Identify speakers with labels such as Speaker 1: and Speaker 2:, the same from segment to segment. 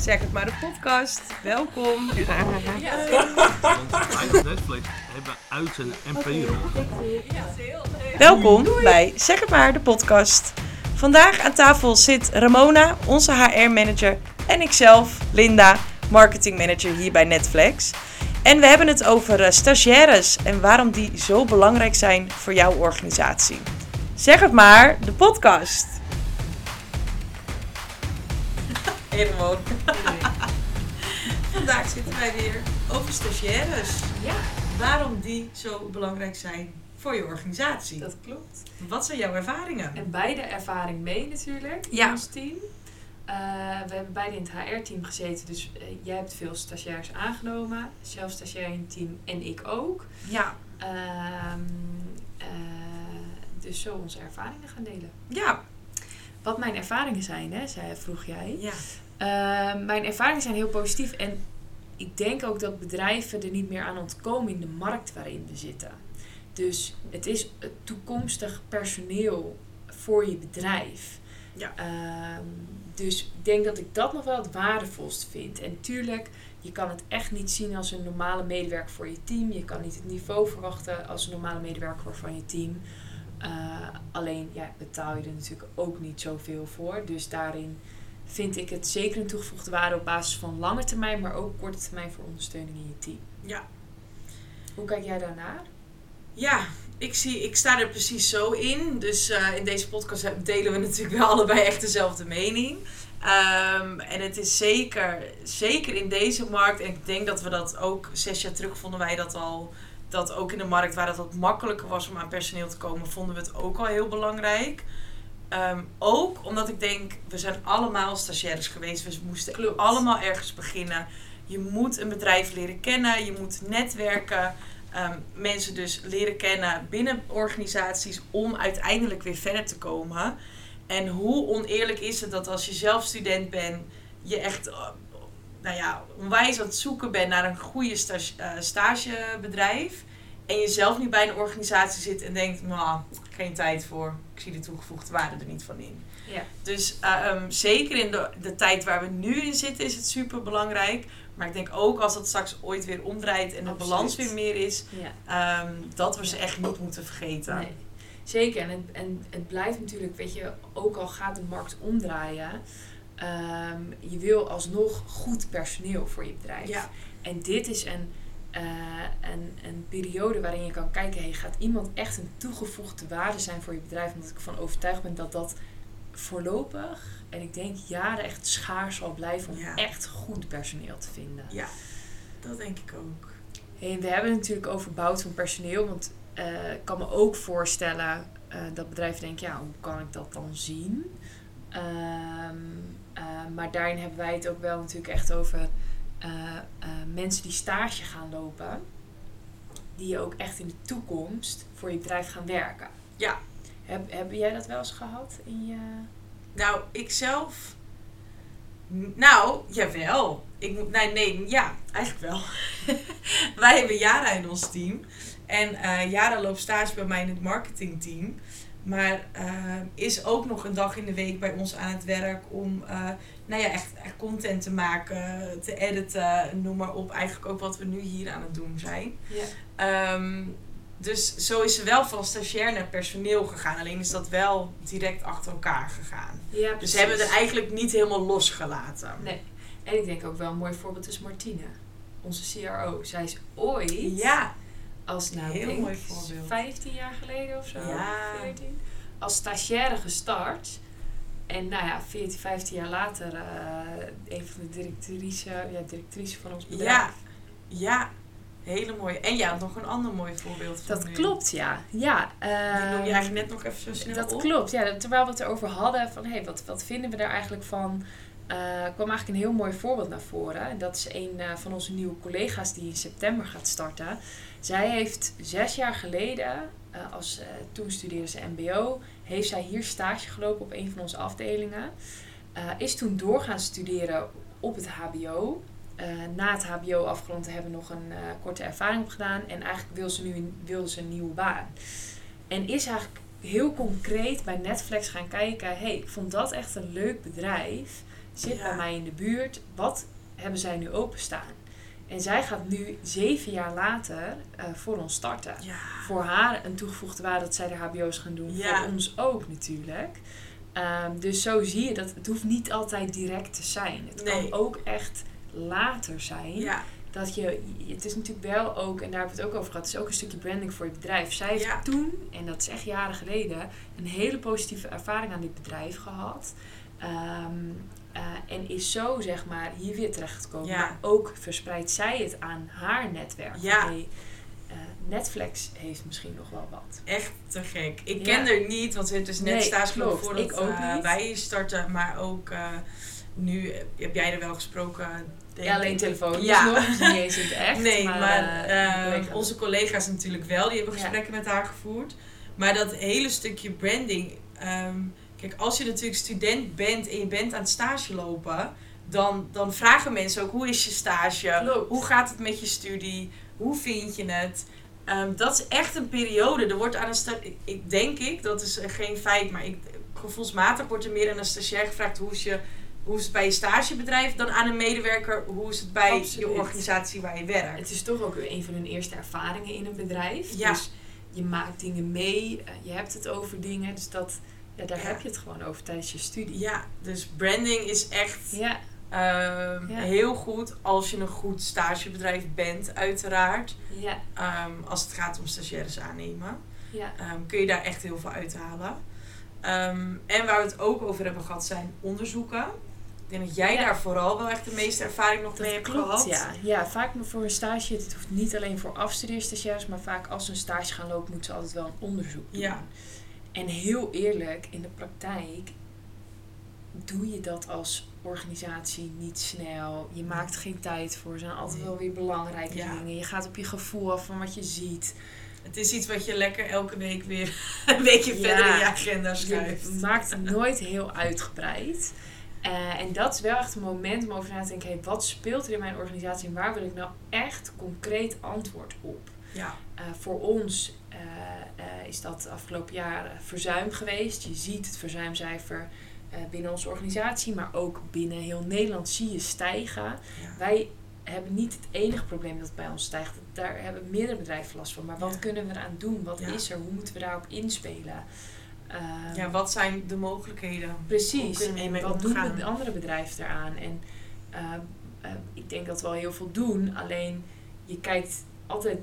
Speaker 1: Zeg het maar de podcast. Welkom.
Speaker 2: Want Netflix hebben uit zijn NPO.
Speaker 1: Welkom bij Zeg het maar de podcast. Vandaag aan tafel zit Ramona, onze HR-manager, en ikzelf, Linda, marketingmanager hier bij Netflix. En we hebben het over eh, stagiaires en waarom die zo belangrijk zijn voor jouw organisatie. Zeg het maar, de podcast. Ramon. Vandaag zitten wij weer over stagiaires.
Speaker 3: Ja,
Speaker 1: Waarom die zo belangrijk zijn voor je organisatie.
Speaker 3: dat klopt.
Speaker 1: Wat zijn jouw ervaringen?
Speaker 3: En beide ervaring mee natuurlijk in
Speaker 1: Ja.
Speaker 3: ons team. Eh, we hebben beide in het HR-team gezeten, dus eh, jij hebt veel stagiairs aangenomen. Zelf stagiair in het team en ik ook.
Speaker 1: Ja,
Speaker 3: Ehm, eh, dus zo onze ervaringen gaan delen.
Speaker 1: ja,
Speaker 3: Wat mijn ervaringen zijn, hè, zei, vroeg jij.
Speaker 1: ja.
Speaker 3: Eh, mijn ervaringen zijn heel positief en ik denk ook dat bedrijven er niet meer aan ontkomen in de markt waarin we zitten. Dus het is het toekomstig personeel voor je bedrijf.
Speaker 1: Ja.
Speaker 3: Ehm, dus ik denk dat ik dat nog wel het waardevolst vind. En tuurlijk, je kan het echt niet zien als een normale medewerker voor je team. Je kan niet het niveau verwachten als een normale medewerker van je team. Eh, alleen ja, betaal je er natuurlijk ook niet zoveel voor. Dus daarin vind ik het zeker een toegevoegde waarde op basis van lange termijn, maar ook korte termijn voor ondersteuning in je team.
Speaker 1: Ja.
Speaker 3: Hoe kijk jij daarnaar?
Speaker 1: Ja, ik, zie, ik sta er precies zo in. Dus eh, in deze podcast delen we natuurlijk wel allebei echt dezelfde mening. Ehm, en het is zeker, zeker in deze markt, en ik denk dat we dat ook zes jaar terug vonden wij dat al, dat ook in de markt waar het wat makkelijker was om aan personeel te komen, vonden we het ook al heel belangrijk. Ehm, ook omdat ik denk, we zijn allemaal stagiaires geweest. We moesten
Speaker 3: Klopt.
Speaker 1: allemaal ergens beginnen. Je moet een bedrijf leren kennen, je moet netwerken. Ehm, mensen dus leren kennen binnen organisaties om uiteindelijk weer verder te komen. En hoe oneerlijk is het dat als je zelf student bent, je echt eh, nou ja, onwijs aan het zoeken bent naar een goede stage, eh, stagebedrijf. En je zelf nu bij een organisatie zit en denkt, nou, geen tijd voor. Ik zie de toegevoegde waarde er niet van in.
Speaker 3: Ja.
Speaker 1: Dus eh, ehm, zeker in de, de tijd waar we nu in zitten is het super belangrijk. Maar ik denk ook als het straks ooit weer omdraait en de
Speaker 3: Absoluut.
Speaker 1: balans weer meer is,
Speaker 3: Ja.
Speaker 1: ehm, dat we ze echt niet moeten vergeten.
Speaker 3: Nee. Zeker, en het, en het blijft natuurlijk, weet je, ook al gaat de markt omdraaien, ehm, je wil alsnog goed personeel voor je bedrijf.
Speaker 1: Ja.
Speaker 3: En dit is een, eh, een, een periode waarin je kan kijken, hey, gaat iemand echt een toegevoegde waarde zijn voor je bedrijf? Omdat ik ervan overtuigd ben dat dat voorlopig, en ik denk jaren, echt schaars zal blijven om
Speaker 1: Ja.
Speaker 3: echt goed personeel te vinden.
Speaker 1: Ja, dat denk ik ook.
Speaker 3: Hey, we hebben het natuurlijk over bouwen van personeel. Want eh, ik kan me ook voorstellen eh, dat bedrijven denken, ja, hoe kan ik dat dan zien? Ehm, eh, maar daarin hebben wij het ook wel natuurlijk echt over eh, eh, mensen die stage gaan lopen. Die ook echt in de toekomst voor je bedrijf gaan werken.
Speaker 1: Ja.
Speaker 3: Heb, heb jij dat wel eens gehad in je...
Speaker 1: Nou, ik zelf. Nou, jawel. Ik moet. Nee, nee, ja, eigenlijk wel. Wij hebben Jara in ons team. En eh Jara loopt stage bij mij in het marketingteam. Maar eh, is ook nog een dag in de week bij ons aan het werk om eh, nou ja, echt, echt content te maken, te editen, noem maar op. Eigenlijk ook wat we nu hier aan het doen zijn.
Speaker 3: Ja.
Speaker 1: Ehm, dus zo is ze wel van stagiair naar personeel gegaan. Alleen is dat wel direct achter elkaar gegaan.
Speaker 3: ja
Speaker 1: Dus ze hebben er eigenlijk niet helemaal losgelaten.
Speaker 3: Nee. En ik denk ook wel een mooi voorbeeld is Martine. Onze CRO. Zij is ooit...
Speaker 1: Ja,
Speaker 3: als nou,
Speaker 1: Heel
Speaker 3: denk
Speaker 1: mooi voorbeeld.
Speaker 3: 15 jaar geleden of zo.
Speaker 1: Ja.
Speaker 3: 14. Als stagiaire gestart. En nou ja, 14, 15 jaar later eh een van de directrice, ja, directrice van ons bedrijf.
Speaker 1: ja, ja. Hele mooie. En ja, nog een ander mooi voorbeeld van
Speaker 3: Dat
Speaker 1: nu.
Speaker 3: klopt, ja. ja
Speaker 1: Die noem je
Speaker 3: ehm,
Speaker 1: eigenlijk net nog even zo snel
Speaker 3: Dat
Speaker 1: op.
Speaker 3: klopt, ja. Terwijl we het erover hadden van, hey, wat, wat vinden we daar eigenlijk van? Eh, kwam eigenlijk een heel mooi voorbeeld naar voren. En dat is een eh, van onze nieuwe collega's die in september gaat starten. Zij heeft zes jaar geleden, eh, als, toen studeerde ze mbo, heeft zij hier stage gelopen op een van onze afdelingen. Is toen door gaan studeren op het hbo. Na het hbo afgerond te hebben nog een korte ervaring opgedaan. En eigenlijk wil ze nu wil ze een nieuwe baan. En is eigenlijk heel concreet bij Netflix gaan kijken. hey, ik vond dat echt een leuk bedrijf. Zit
Speaker 1: Ja.
Speaker 3: bij mij in de buurt. Wat hebben zij nu openstaan? En zij gaat nu zeven jaar later eh, voor ons starten.
Speaker 1: Ja.
Speaker 3: Voor haar een toegevoegde waarde dat zij de HBO's gaan doen.
Speaker 1: Ja.
Speaker 3: Voor ons ook natuurlijk. Ehm, dus zo zie je dat het hoeft niet altijd direct te zijn. Het
Speaker 1: Nee.
Speaker 3: kan ook echt later zijn.
Speaker 1: Ja.
Speaker 3: Dat je, het is natuurlijk wel ook, en daar hebben we het ook over gehad, het is ook een stukje branding voor je bedrijf. Zij heeft
Speaker 1: Ja.
Speaker 3: toen, en dat is echt jaren geleden, een hele positieve ervaring aan dit bedrijf gehad. Ehm, eh, en is zo, zeg maar, hier weer terechtgekomen.
Speaker 1: Ja.
Speaker 3: Maar ook verspreidt zij het aan haar netwerk.
Speaker 1: Ja.
Speaker 3: Hey, eh, Netflix heeft misschien nog wel wat.
Speaker 1: Echt te gek. Ik
Speaker 3: Ja.
Speaker 1: ken er niet, want ze heeft dus net
Speaker 3: Nee, klopt.
Speaker 1: voordat
Speaker 3: Ik ook niet.
Speaker 1: wij starten. Maar ook nu heb jij er wel gesproken.
Speaker 3: Ja, alleen telefoon.
Speaker 1: Ja.
Speaker 3: Nog, niet eens in het echt.
Speaker 1: Nee, maar,
Speaker 3: collega's.
Speaker 1: onze collega's natuurlijk wel. Die hebben gesprekken met haar gevoerd. Maar dat hele stukje branding. ehm, kijk, als je natuurlijk student bent en je bent aan het stage lopen. Dan, dan vragen mensen ook, hoe is je stage?
Speaker 3: Klopt.
Speaker 1: Hoe gaat het met je studie? Hoe vind je het? Ehm, dat is echt een periode. Er wordt aan een sta- ik, ik denk ik, dat is eh, geen feit, maar ik, gevoelsmatig wordt er meer aan een stagiair gevraagd hoe is, je, hoe is het bij je stagebedrijf dan aan een medewerker hoe is het bij je organisatie waar je werkt.
Speaker 3: Het is toch ook een van hun eerste ervaringen in een bedrijf.
Speaker 1: Ja.
Speaker 3: Dus je maakt dingen mee, eh, je hebt het over dingen. Dus dat, ja, daar heb je het gewoon over tijdens je studie.
Speaker 1: Ja, dus branding is echt
Speaker 3: Ja,
Speaker 1: ehm,
Speaker 3: Ja.
Speaker 1: heel goed als je een goed stagebedrijf bent, uiteraard.
Speaker 3: ja,
Speaker 1: Ehm, als het gaat om stagiaires aannemen.
Speaker 3: ja.
Speaker 1: Ehm, kun je daar echt heel veel uithalen. En waar we het ook over hebben gehad zijn onderzoeken. Ik denk dat jij
Speaker 3: Ja.
Speaker 1: daar vooral wel echt de meeste ervaring nog mee hebt
Speaker 3: klopt,
Speaker 1: gehad.
Speaker 3: ja. Ja, vaak voor een stage, het hoeft niet alleen voor afstudeerstagiaires, maar vaak als ze een stage gaan lopen, moeten ze altijd wel een onderzoek doen.
Speaker 1: Ja.
Speaker 3: En heel eerlijk, in de praktijk doe je dat als organisatie niet snel. Je maakt geen tijd voor. Er zijn altijd wel weer belangrijke
Speaker 1: Ja.
Speaker 3: dingen. Je gaat op je gevoel af van wat je ziet.
Speaker 1: Het is iets wat je lekker elke week weer een weekje
Speaker 3: Ja.
Speaker 1: verder in je agenda schrijft.
Speaker 3: Je maakt het nooit heel uitgebreid. Eh, en dat is wel echt een moment om over na te denken: hey, wat speelt er in mijn organisatie en waar wil ik nou echt concreet antwoord op?
Speaker 1: Ja.
Speaker 3: Eh, voor ons is dat afgelopen jaar eh, verzuim geweest. Je ziet het verzuimcijfer eh, binnen onze organisatie, maar ook binnen heel Nederland zie je stijgen.
Speaker 1: Ja.
Speaker 3: Wij hebben niet het enige probleem dat bij ons stijgt. Daar hebben meerdere bedrijven last van. Maar wat
Speaker 1: Ja.
Speaker 3: kunnen we eraan doen? Wat
Speaker 1: Ja.
Speaker 3: is er? Hoe moeten we daarop inspelen? Ehm,
Speaker 1: ja, wat zijn de mogelijkheden?
Speaker 3: Precies. En wat doen de andere bedrijven eraan? En ehm, ehm, ik denk dat we al heel veel doen. Alleen je kijkt altijd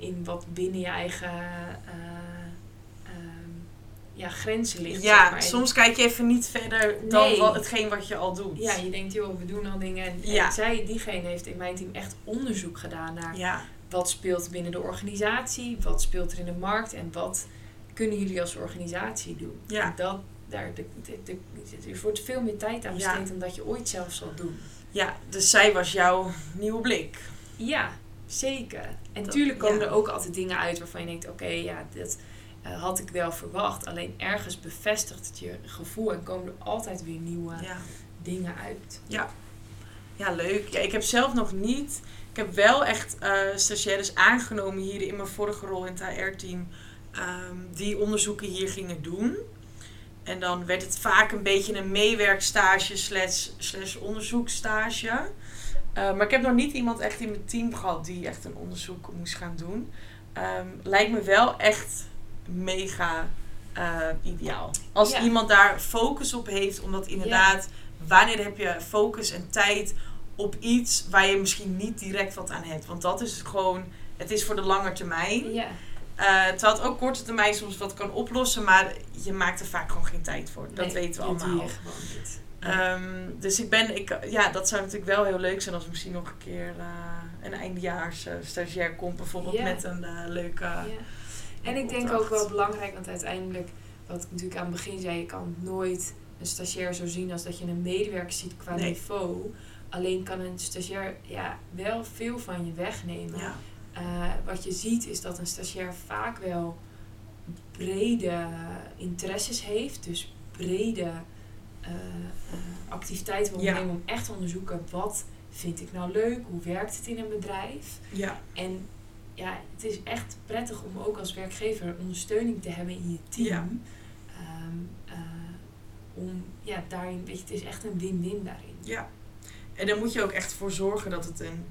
Speaker 3: in, wat binnen je eigen eh, ehm, ja, grenzen ligt. zeg
Speaker 1: Ja,
Speaker 3: maar. En
Speaker 1: soms kijk je even niet verder dan
Speaker 3: Nee.
Speaker 1: wat, hetgeen wat je al doet.
Speaker 3: Ja, je denkt, joh, we doen al dingen. En, zij, diegene heeft in mijn team echt onderzoek gedaan naar
Speaker 1: ja.
Speaker 3: wat speelt binnen de organisatie, wat speelt er in de markt en wat kunnen jullie als organisatie doen.
Speaker 1: Ja.
Speaker 3: En dat, daar, de, de, de- er wordt veel meer tijd aan besteed dan dat je ooit zelf zal doen.
Speaker 1: ja, dus zij was jouw nieuwe blik.
Speaker 3: Ja, zeker. En komen
Speaker 1: ja.
Speaker 3: er ook altijd dingen uit waarvan je denkt, oké, ja, dat eh, had ik wel verwacht. Alleen ergens bevestigt het je gevoel en komen er altijd weer nieuwe
Speaker 1: Ja.
Speaker 3: dingen uit.
Speaker 1: Ja, leuk. Ja, ik heb zelf nog niet. Ik heb wel echt eh stagiaires aangenomen hier in mijn vorige rol in het HR-team. ehm, die onderzoeken hier gingen doen. En dan werd het vaak een beetje een meewerkstage slash, slash onderzoekstage. Eh, maar ik heb nog niet iemand echt in mijn team gehad die echt een onderzoek moest gaan doen. Ehm, lijkt me wel echt mega eh, ideaal. Als
Speaker 3: Ja.
Speaker 1: iemand daar focus op heeft, omdat inderdaad, wanneer heb je focus en tijd op iets waar je misschien niet direct wat aan hebt? Want dat is gewoon, het is voor de lange termijn.
Speaker 3: Ja,
Speaker 1: Eh terwijl het ook korte termijn soms wat kan oplossen, maar je maakt er vaak gewoon geen tijd voor. Dat
Speaker 3: nee,
Speaker 1: weten we allemaal. Ehm, dus ik ben, ik, ja, dat zou natuurlijk wel heel leuk zijn als er misschien nog een keer eh, een eindejaars eh, stagiair komt, bijvoorbeeld met een eh, leuke.
Speaker 3: En ik denk ook wel belangrijk, want uiteindelijk, wat ik natuurlijk aan het begin zei, je kan nooit een stagiair zo zien als dat je een medewerker ziet qua
Speaker 1: Nee.
Speaker 3: niveau. Alleen kan een stagiair ja, wel veel van je wegnemen.
Speaker 1: Ja,
Speaker 3: wat je ziet is dat een stagiair vaak wel brede interesses heeft. Dus brede eh, eh, activiteiten wil
Speaker 1: Ja.
Speaker 3: nemen om echt te onderzoeken wat vind ik nou leuk, hoe werkt het in een bedrijf.
Speaker 1: ja,
Speaker 3: En ja, het is echt prettig om ook als werkgever ondersteuning te hebben in je team.
Speaker 1: Ja.
Speaker 3: Ehm, eh, om, ja, daarin, weet je, het is echt een win-win daarin.
Speaker 1: Ja. En daar moet je ook echt voor zorgen dat het een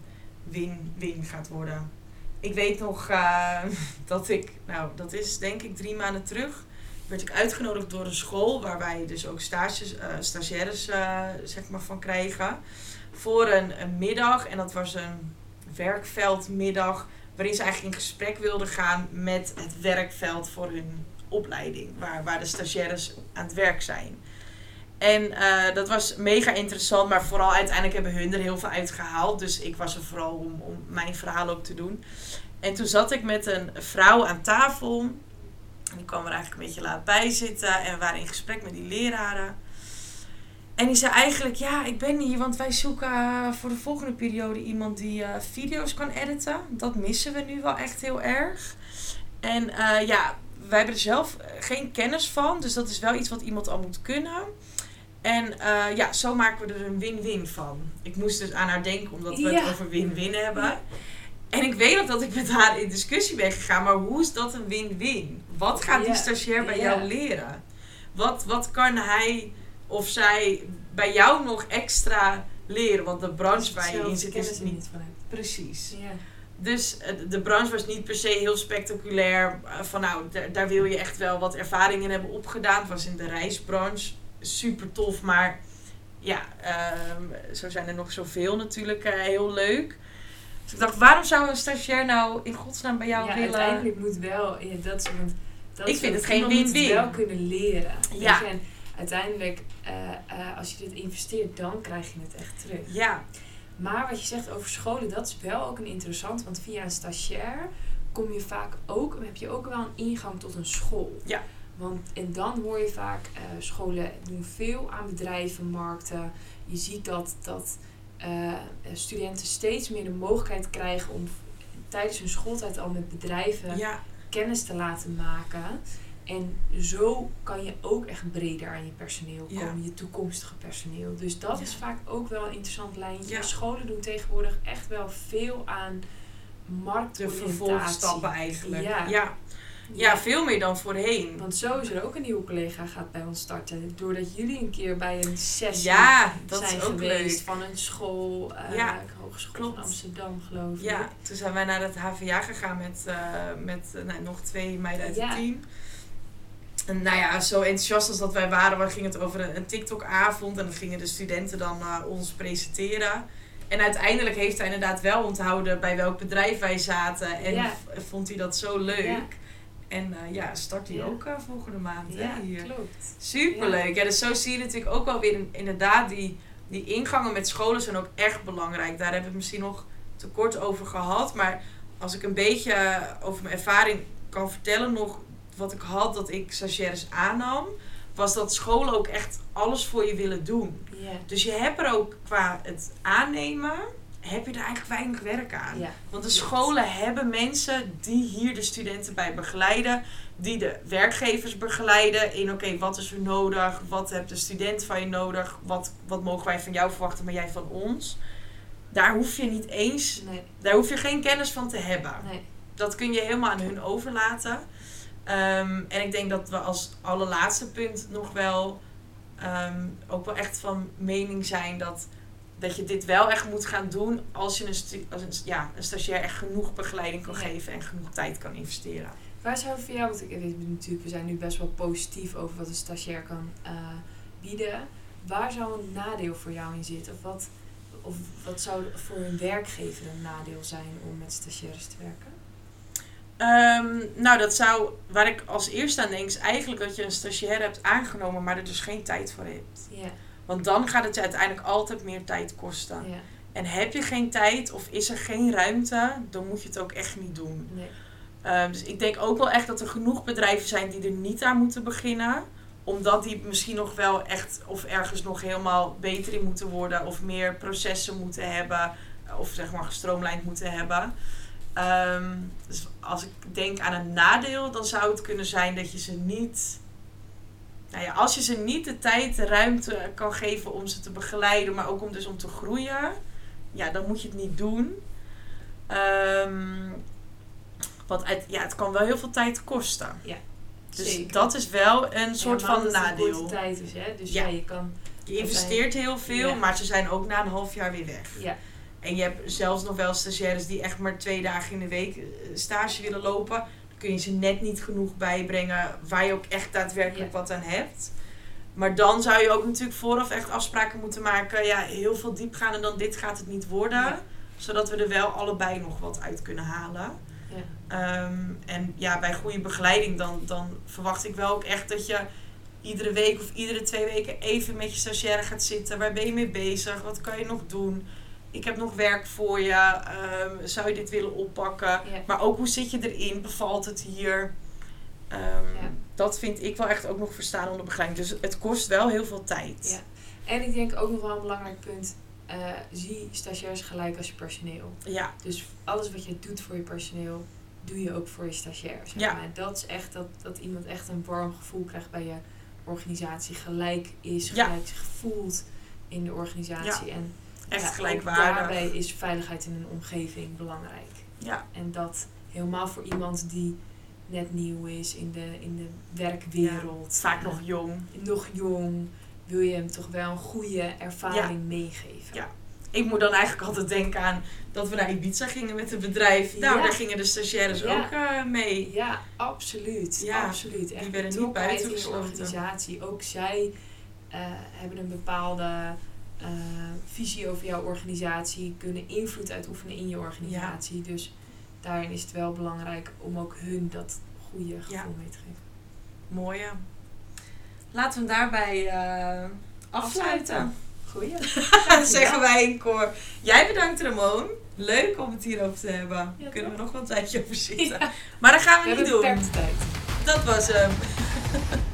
Speaker 1: win-win gaat worden. Ik weet nog dat ik, nou dat is denk ik drie maanden terug, werd ik uitgenodigd door een school waar wij dus ook stages, eh, stagiaires eh, zeg maar van krijgen. Voor een, een middag en dat was een werkveldmiddag waarin ze eigenlijk in gesprek wilden gaan met het werkveld voor hun opleiding, waar, waar de stagiaires aan het werk zijn. En eh, dat was mega interessant, maar vooral uiteindelijk hebben hun er heel veel uit gehaald. Dus ik was er vooral om, om mijn verhaal ook te doen. En toen zat ik met een vrouw aan tafel. En die kwam er eigenlijk een beetje laat bij zitten. En we waren in gesprek met die leraren. En die zei eigenlijk, ja, ik ben hier, want wij zoeken voor de volgende periode iemand die uh, video's kan editen. Dat missen we nu wel echt heel erg. En uh, ja, wij hebben er zelf geen kennis van. Dus dat is wel iets wat iemand al moet kunnen. En uh, ja, zo maken we er een win-win van. Ik moest dus aan haar denken, omdat we
Speaker 3: Ja.
Speaker 1: het over win-win hebben. En ik weet nog dat ik met haar in discussie ben gegaan, maar hoe is dat een win-win? Wat gaat die stagiair bij jou leren? Wat, wat kan hij of zij bij jou nog extra leren? Want de branche waar je in zit is
Speaker 3: er
Speaker 1: niet
Speaker 3: van
Speaker 1: precies.
Speaker 3: Ja.
Speaker 1: Dus eh, de branche was niet per se heel spectaculair. eh, Van nou, daar- daar wil je echt wel wat ervaring in hebben opgedaan. Het was in de reisbranche super tof, maar ja, ehm, zo zijn er nog zoveel natuurlijk eh, heel leuk. Dus ik dacht, waarom zou een stagiair nou in godsnaam bij jou
Speaker 3: ja,
Speaker 1: willen?
Speaker 3: uiteindelijk moet wel, ja, dat is, want dat
Speaker 1: Ik vind het geen
Speaker 3: iemand moet
Speaker 1: win-win.
Speaker 3: wel kunnen leren.
Speaker 1: Ja.
Speaker 3: je. En uiteindelijk, eh, eh, als je dit investeert, dan krijg je het echt terug.
Speaker 1: Ja,
Speaker 3: Maar wat je zegt over scholen, dat is wel ook een interessant. Want via een stagiair kom je vaak ook, heb je ook wel een ingang tot een school.
Speaker 1: Ja.
Speaker 3: Want, en dan hoor je vaak, eh, scholen doen veel aan bedrijven, markten. Je ziet dat, dat eh, studenten steeds meer de mogelijkheid krijgen om tijdens hun schooltijd al met bedrijven
Speaker 1: ja,
Speaker 3: kennis te laten maken. En zo kan je ook echt breder aan je personeel
Speaker 1: Ja.
Speaker 3: komen, je toekomstige personeel. Dus dat
Speaker 1: Ja.
Speaker 3: is vaak ook wel een interessant lijntje. Scholen doen tegenwoordig echt wel veel aan
Speaker 1: de
Speaker 3: marktoriëntatie.
Speaker 1: vervolgstappen eigenlijk.
Speaker 3: Ja.
Speaker 1: Ja. Veel meer dan voorheen.
Speaker 3: Want zo is er ook een nieuwe collega gaat bij ons starten. Doordat jullie een keer bij een sessie
Speaker 1: Ja, dat
Speaker 3: zijn
Speaker 1: is ook
Speaker 3: geweest
Speaker 1: leuk.
Speaker 3: van een school, eh
Speaker 1: Ja,
Speaker 3: Hogeschool van Amsterdam geloof ik.
Speaker 1: Ja, toen zijn wij naar het HVA gegaan met, eh, met eh, nou, nog twee meiden uit
Speaker 3: Ja.
Speaker 1: het team. En nou ja, zo enthousiast als dat wij waren, waar ging het over een, een TikTok-avond. En dan gingen de studenten dan ons presenteren. En uiteindelijk heeft hij inderdaad wel onthouden bij welk bedrijf wij zaten. En
Speaker 3: Ja.
Speaker 1: vond hij dat zo leuk. En eh, ja, start
Speaker 3: Ja.
Speaker 1: ook eh, volgende maand
Speaker 3: Ja,
Speaker 1: hè, hier.
Speaker 3: klopt.
Speaker 1: Superleuk. Ja. dus zo zie je natuurlijk ook wel weer in- inderdaad die, die ingangen met scholen zijn ook echt belangrijk. Daar hebben we het misschien nog te kort over gehad. Maar als ik een beetje over mijn ervaring kan vertellen nog wat ik had dat ik stagiaires aannam, was dat scholen ook echt alles voor je willen doen.
Speaker 3: Ja.
Speaker 1: Dus je hebt er ook qua het aannemen, heb je er eigenlijk weinig werk aan.
Speaker 3: Ja.
Speaker 1: Want de scholen hebben mensen die hier de studenten bij begeleiden, die de werkgevers begeleiden in oké, wat is er nodig, wat heeft de student van je nodig, wat, wat mogen wij van jou verwachten, maar jij van ons. Daar hoef je niet eens,
Speaker 3: Nee,
Speaker 1: daar hoef je geen kennis van te hebben.
Speaker 3: nee.
Speaker 1: Dat kun je helemaal aan hun overlaten. Ehm, en ik denk dat we als allerlaatste punt nog wel ehm, ook wel echt van mening zijn dat, dat je dit wel echt moet gaan doen als je een, als een, ja, een stagiair echt genoeg begeleiding kan
Speaker 3: Ja.
Speaker 1: geven en genoeg tijd kan investeren.
Speaker 3: Waar zou voor jou, want ik weet natuurlijk, we zijn nu best wel positief over wat een stagiair kan eh, bieden. Waar zou een nadeel voor jou in zitten? Of wat, of wat zou voor een werkgever een nadeel zijn om met stagiaires te werken?
Speaker 1: Ehm, nou, dat zou, waar ik als eerste aan denk, is eigenlijk dat je een stagiair hebt aangenomen, maar er dus geen tijd voor hebt.
Speaker 3: Ja,
Speaker 1: Want dan gaat het je uiteindelijk altijd meer tijd kosten.
Speaker 3: ja,
Speaker 1: En heb je geen tijd of is er geen ruimte, dan moet je het ook echt niet doen.
Speaker 3: nee.
Speaker 1: Ehm, dus ik denk ook wel echt dat er genoeg bedrijven zijn die er niet aan moeten beginnen. Omdat die misschien nog wel echt of ergens nog helemaal beter in moeten worden. Of meer processen moeten hebben. Of zeg maar gestroomlijnd moeten hebben. Ehm, dus als ik denk aan een nadeel, dan zou het kunnen zijn dat je ze niet. Nou ja, als je ze niet de tijd, de ruimte kan geven om ze te begeleiden, maar ook om dus om te groeien, ja, dan moet je het niet doen. Ehm, want het, ja, het kan wel heel veel tijd kosten. Dus
Speaker 3: Zeker.
Speaker 1: dat is wel een soort van
Speaker 3: het
Speaker 1: nadeel.
Speaker 3: korte tijd is, hè? Dus
Speaker 1: Ja.
Speaker 3: ja, je kan...
Speaker 1: Je investeert heel veel,
Speaker 3: Ja.
Speaker 1: maar ze zijn ook na een half jaar weer weg.
Speaker 3: Ja,
Speaker 1: En je hebt zelfs nog wel stagiaires die echt maar twee dagen in de week eh, stage willen lopen. Kun je ze net niet genoeg bijbrengen waar je ook echt daadwerkelijk
Speaker 3: Ja.
Speaker 1: wat aan hebt. Maar dan zou je ook natuurlijk vooraf echt afspraken moeten maken. Ja, heel veel diepgaande dan dit gaat het niet worden.
Speaker 3: Ja.
Speaker 1: Zodat we er wel allebei nog wat uit kunnen halen.
Speaker 3: ja.
Speaker 1: Ehm, en ja, bij goede begeleiding dan, dan verwacht ik wel ook echt dat je iedere week of iedere twee weken even met je stagiaire gaat zitten. Waar ben je mee bezig? Wat kan je nog doen? Ik heb nog werk voor je. Ehm, zou je dit willen oppakken?
Speaker 3: Ja.
Speaker 1: Maar ook hoe zit je erin? Bevalt het hier? Ehm,
Speaker 3: Ja.
Speaker 1: Dat vind ik wel echt ook nog verstaan onder begeleiding. Dus het kost wel heel veel tijd.
Speaker 3: Ja. En ik denk ook nog wel een belangrijk punt. eh, zie stagiairs gelijk als je personeel.
Speaker 1: Ja,
Speaker 3: Dus alles wat je doet voor je personeel, doe je ook voor je stagiair. Zeg
Speaker 1: Ja.
Speaker 3: maar. Dat is echt dat, dat iemand echt een warm gevoel krijgt bij je organisatie. Gelijk is, gelijk zich voelt in de organisatie. En
Speaker 1: echt
Speaker 3: ja,
Speaker 1: gelijkwaardig.
Speaker 3: daarbij is veiligheid in een omgeving belangrijk.
Speaker 1: Ja,
Speaker 3: En dat helemaal voor iemand die net nieuw is in de, in de werkwereld.
Speaker 1: vaak nog jong.
Speaker 3: nog jong. Wil je hem toch wel een goede ervaring meegeven.
Speaker 1: Ja. Ik moet dan eigenlijk altijd denken aan dat we naar Ibiza gingen met het bedrijf. Nou,
Speaker 3: Ja.
Speaker 1: daar gingen de stagiaires ook eh, mee.
Speaker 3: Ja, absoluut.
Speaker 1: Ja,
Speaker 3: absoluut. Echt
Speaker 1: die werden niet buitengesloten.
Speaker 3: organisatie. Ook zij eh, hebben een bepaalde eh, visie over jouw organisatie, kunnen invloed uitoefenen in je organisatie. Dus daarin is het wel belangrijk om ook hun dat goede gevoel
Speaker 1: Ja.
Speaker 3: mee te geven.
Speaker 1: Mooie. Laten we hem daarbij eh, afsluiten.
Speaker 3: Goeie.
Speaker 1: Zeggen wij in koor. Jij bedankt Ramon. Leuk om het hierover te hebben.
Speaker 3: Ja,
Speaker 1: Kunnen we nog wel een tijdje over zitten. Maar dat gaan
Speaker 3: We
Speaker 1: niet doen.
Speaker 3: tijd.
Speaker 1: Dat was hem.